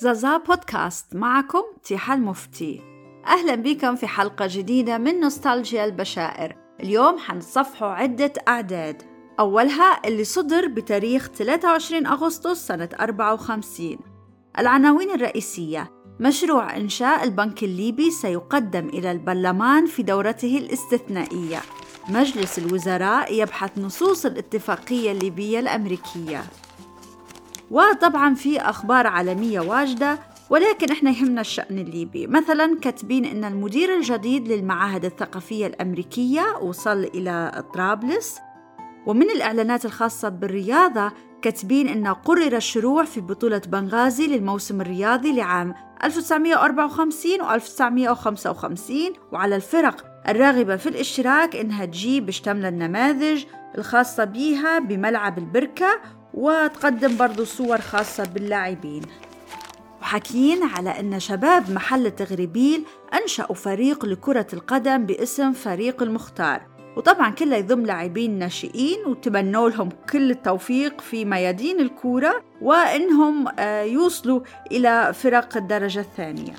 زازا بودكاست. معكم تيحة المفتي أهلا بكم في حلقة جديدة من نوستالجيا البشائر. اليوم حنتصفحوا عدة أعداد. أولها اللي صدر بتاريخ 23 أغسطس سنة 54 العناوين الرئيسية مشروع إنشاء البنك الليبي سيقدم إلى البرلمان في دورته الاستثنائية. مجلس الوزراء يبحث نصوص الاتفاقية الليبية الأمريكية. وطبعا في أخبار عالمية واجدة ولكن إحنا يهمنا الشأن الليبي. مثلا كاتبين إن المدير الجديد للمعاهد الثقافية الأمريكية وصل إلى طرابلس. ومن الإعلانات الخاصة بالرياضة كاتبين أن قرر الشروع في بطولة بنغازي للموسم الرياضي لعام 1954 و 1955 وعلى الفرق الراغبة في الاشتراك إنها تجيب شتمل النماذج الخاصة بيها بملعب البركة وتقدم برضو صور خاصة باللاعبين. وحكيين على أن شباب محل تغريبيل أنشأوا فريق لكرة القدم باسم فريق المختار. وطبعا كله يضم لاعبين ناشئين وتمنوا لهم كل التوفيق في ميادين الكورة وإنهم آه، يوصلوا إلى فرق الدرجة الثانية.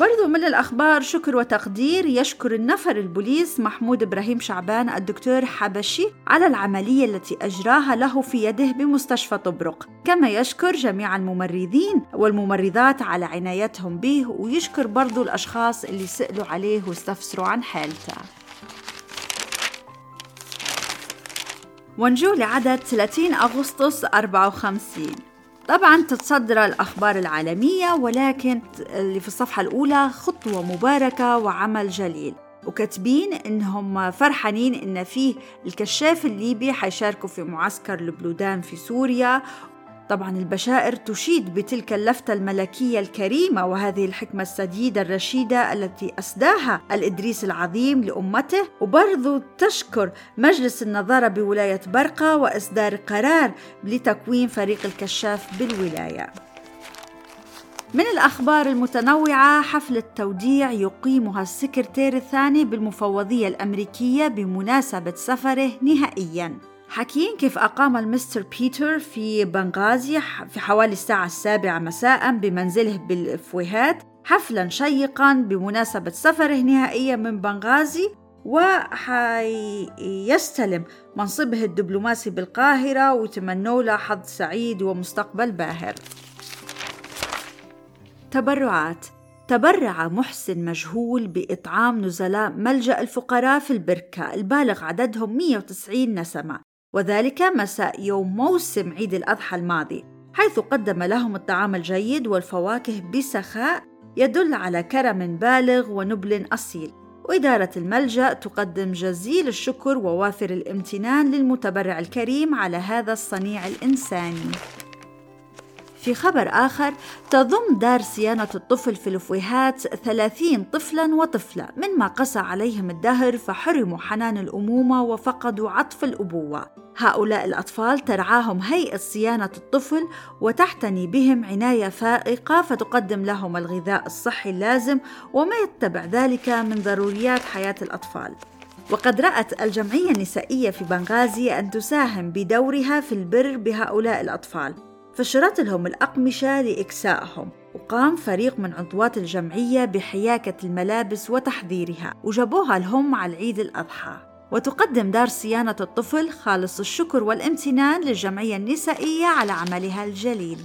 برضو من الأخبار شكر وتقدير يشكر النفر البوليس محمود إبراهيم شعبان الدكتور حبشي على العملية التي أجراها له في يده بمستشفى طبرق. كما يشكر جميع الممرضين والممرضات على عنايتهم به ويشكر برضو الأشخاص اللي سألوا عليه واستفسروا عن حالته. ونجو لعدد 30 أغسطس 54 طبعا تتصدر الأخبار العالمية ولكن اللي في الصفحة الأولى خطوة مباركة وعمل جليل. وكاتبين إنهم فرحانين إن فيه الكشاف الليبي حيشاركوا في معسكر البلودان في سوريا طبعا البشائر تشيد بتلك اللفتة الملكية الكريمة وهذه الحكمة السديدة الرشيدة التي أسداها الإدريس العظيم لأمته. وبرضو تشكر مجلس النظارة بولاية برقة وإصدار قرار لتكوين فريق الكشاف بالولاية. من الأخبار المتنوعة حفلة توديع يقيمها السكرتير الثاني بالمفوضية الأمريكية بمناسبة سفره نهائياً. حكيين كيف أقام المستر بيتر في بنغازي في حوالي الساعة السابعة مساء بمنزله بالفويهات حفلا شيقا بمناسبة سفره نهائيا من بنغازي وحيستلم منصبه الدبلوماسي بالقاهرة ويتمنوا له حظ سعيد ومستقبل باهر. تبرعات. تبرع محسن مجهول بإطعام نزلاء ملجأ الفقراء في البركة البالغ عددهم 190 نسمة. وذلك مساء يوم موسم عيد الأضحى الماضي حيث قدم لهم الطعام الجيد والفواكه بسخاء يدل على كرم بالغ ونبل أصيل. وإدارة الملجأ تقدم جزيل الشكر ووافر الامتنان للمتبرع الكريم على هذا الصنيع الإنساني. في خبر آخر تضم دار صيانة الطفل في الفويهات ثلاثين طفلا وطفلة مما قسى عليهم الدهر فحرموا حنان الأمومة وفقدوا عطف الأبوة. هؤلاء الأطفال ترعاهم هيئة صيانة الطفل وتعتني بهم عناية فائقة فتقدم لهم الغذاء الصحي اللازم وما يتبع ذلك من ضروريات حياة الأطفال. وقد رأت الجمعية النسائية في بنغازي أن تساهم بدورها في البر بهؤلاء الأطفال. فشرت لهم الأقمشة لإكسائهم وقام فريق من عضوات الجمعية بحياكة الملابس وتحضيرها وجابوها لهم على العيد الأضحى. وتقدم دار صيانة الطفل خالص الشكر والامتنان للجمعية النسائية على عملها الجليل.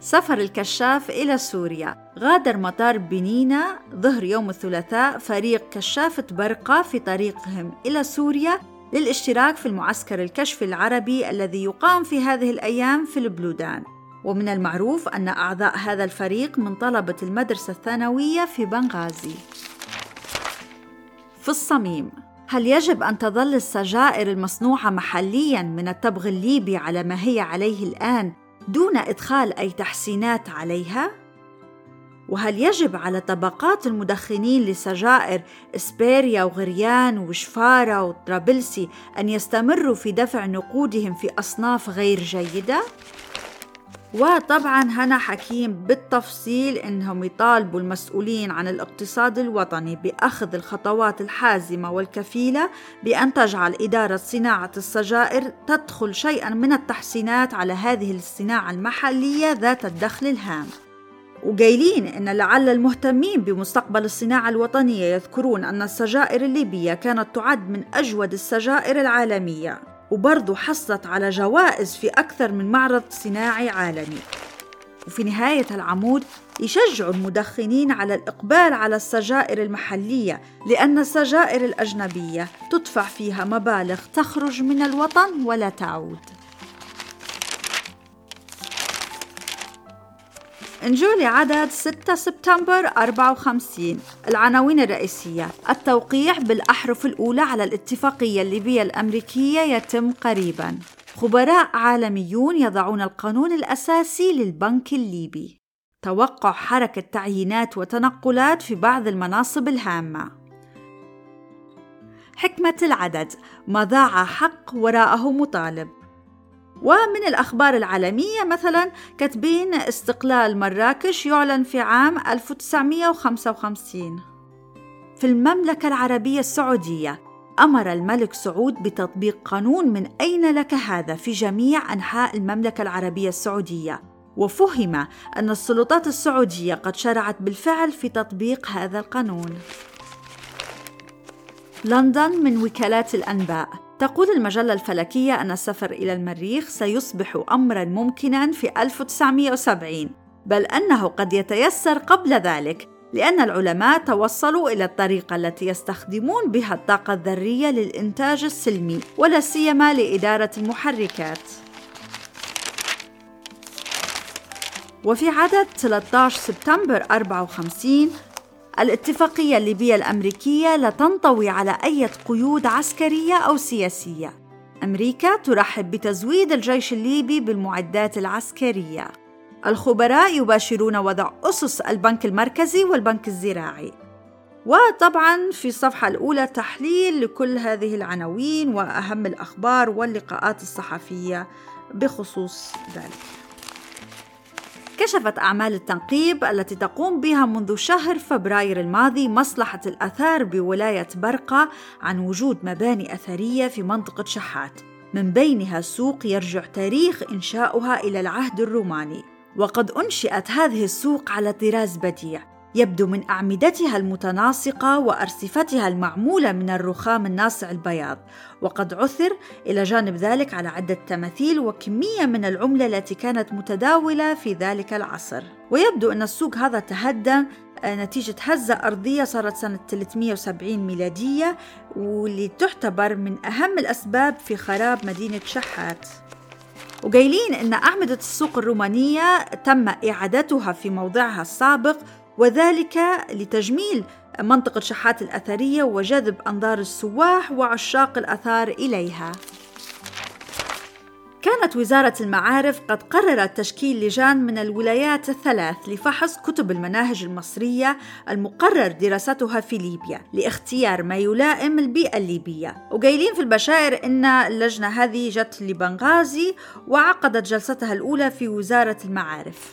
سفر الكشاف إلى سوريا. غادر مطار بنينا. ظهر يوم الثلاثاء فريق كشافة برقة في طريقهم إلى سوريا. للاشتراك في المعسكر الكشفي العربي الذي يقام في هذه الأيام في البلودان ومن المعروف أن أعضاء هذا الفريق من طلبة المدرسة الثانوية في بنغازي في الصميم هل يجب أن تظل السجائر المصنوعة محلياً من التبغ الليبي على ما هي عليه الآن دون إدخال أي تحسينات عليها؟ وهل يجب على طبقات المدخنين لسجائر إسبيريا وغريان وشفارة وطرابلسي أن يستمروا في دفع نقودهم في أصناف غير جيدة؟ وطبعا هنا حكيم بالتفصيل إنهم يطالبوا المسؤولين عن الاقتصاد الوطني بأخذ الخطوات الحازمة والكفيلة بأن تجعل إدارة صناعة السجائر تدخل شيئا من التحسينات على هذه الصناعة المحلية ذات الدخل الهام وقايلين إن لعل المهتمين بمستقبل الصناعة الوطنية يذكرون أن السجائر الليبية كانت تعد من أجود السجائر العالمية وبرضو حصلت على جوائز في أكثر من معرض صناعي عالمي. وفي نهاية العمود يشجع المدخنين على الإقبال على السجائر المحلية لأن السجائر الأجنبية تدفع فيها مبالغ تخرج من الوطن ولا تعود. انجولي عدد 6 سبتمبر 54 العناوين الرئيسية. التوقيع بالأحرف الأولى على الاتفاقية الليبية الأمريكية يتم قريبا. خبراء عالميون يضعون القانون الأساسي للبنك الليبي. توقع حركة تعيينات وتنقلات في بعض المناصب الهامة. حكمة العدد. ما ضاع حق وراءه مطالب. ومن الأخبار العالمية مثلا كاتبين استقلال مراكش يعلن في عام 1955 في المملكة العربية السعودية أمر الملك سعود بتطبيق قانون من أين لك هذا في جميع أنحاء المملكة العربية السعودية؟ وفهم أن السلطات السعودية قد شرعت بالفعل في تطبيق هذا القانون. لندن من وكالات الأنباء. تقول المجلة الفلكية أن السفر إلى المريخ سيصبح أمرا ممكنا في 1970 بل أنه قد يتيسر قبل ذلك لأن العلماء توصلوا إلى الطريقة التي يستخدمون بها الطاقة الذرية للإنتاج السلمي ولا سيما لإدارة المحركات. وفي عدد 13 سبتمبر 54 الاتفاقية الليبية الأمريكية لا تنطوي على أي قيود عسكرية أو سياسية. أمريكا ترحب بتزويد الجيش الليبي بالمعدات العسكرية. الخبراء يباشرون وضع أسس البنك المركزي والبنك الزراعي. وطبعا في الصفحة الأولى تحليل لكل هذه العناوين وأهم الأخبار واللقاءات الصحفية بخصوص ذلك. كشفت أعمال التنقيب التي تقوم بها منذ شهر فبراير الماضي مصلحة الأثار بولاية برقة عن وجود مباني أثرية في منطقة شحات. من بينها سوق يرجع تاريخ إنشاؤها إلى العهد الروماني. وقد أنشئت هذه السوق على طراز بديع. يبدو من أعمدتها المتناسقة وأرصفتها المعمولة من الرخام الناصع البياض وقد عثر إلى جانب ذلك على عدة تماثيل وكمية من العملة التي كانت متداولة في ذلك العصر. ويبدو أن السوق هذا تهدم آه، نتيجة هزة أرضية صارت سنة 370 ميلادية واللي تعتبر من أهم الأسباب في خراب مدينة شحات. وقايلين أن أعمدة السوق الرومانية تم إعادتها في موضعها السابق وذلك لتجميل منطقة شحات الأثرية وجذب أنظار السواح وعشاق الأثار إليها. كانت وزارة المعارف قد قررت تشكيل لجان من الولايات الثلاث لفحص كتب المناهج المصرية المقرر دراستها في ليبيا لاختيار ما يلائم البيئة الليبية. وقايلين في البشائر إن اللجنة هذه جت لبنغازي وعقدت جلستها الأولى في وزارة المعارف.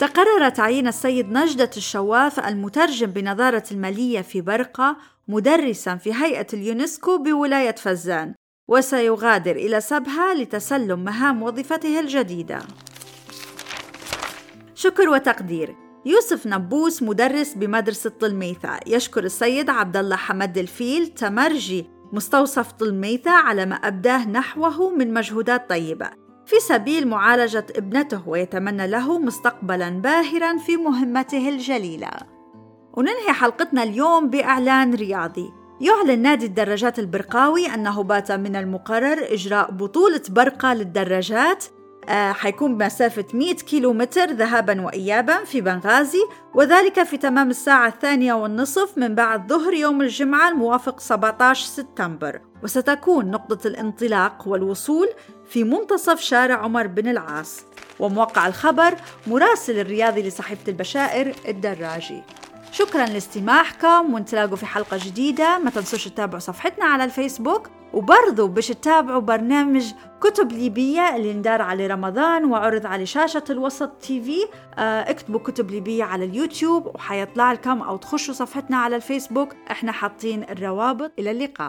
تقرر تعيين السيد نجدة الشواف المترجم بنظارة المالية في برقة مدرسا في هيئة اليونسكو بولاية فزان وسيغادر إلى سبها لتسلم مهام وظيفته الجديدة شكر وتقدير يوسف نبوس مدرس بمدرسة طلميثة يشكر السيد عبد الله حمد الفيل تمرجي مستوصف طلميثة على ما أبداه نحوه من مجهودات طيبة في سبيل معالجة ابنته ويتمنى له مستقبلا باهرا في مهمته الجليلة. وننهي حلقتنا اليوم بإعلان رياضي. يعلن نادي الدراجات البرقاوي أنه بات من المقرر إجراء بطولة برقة للدراجات آه حيكون بمسافة 100 كيلومتر ذهابا وإيابا في بنغازي وذلك في تمام الساعة الثانية والنصف من بعد ظهر يوم الجمعة الموافق 17 سبتمبر وستكون نقطة الانطلاق والوصول في منتصف شارع عمر بن العاص. وموقع الخبر مراسل الرياضي لصحيفة البشائر الدراجي. شكرا لاستماعكم ونتلاقوا في حلقة جديدة ما تنسوش تتابعوا صفحتنا على الفيسبوك وبرضو باش تتابعوا برنامج كتب ليبية اللي ندار على رمضان وعرض على شاشة الوسط تي في. آه اكتبوا كتب ليبية على اليوتيوب وحيطلع لكم أو تخشوا صفحتنا على الفيسبوك. إحنا حاطين الروابط. إلى اللقاء.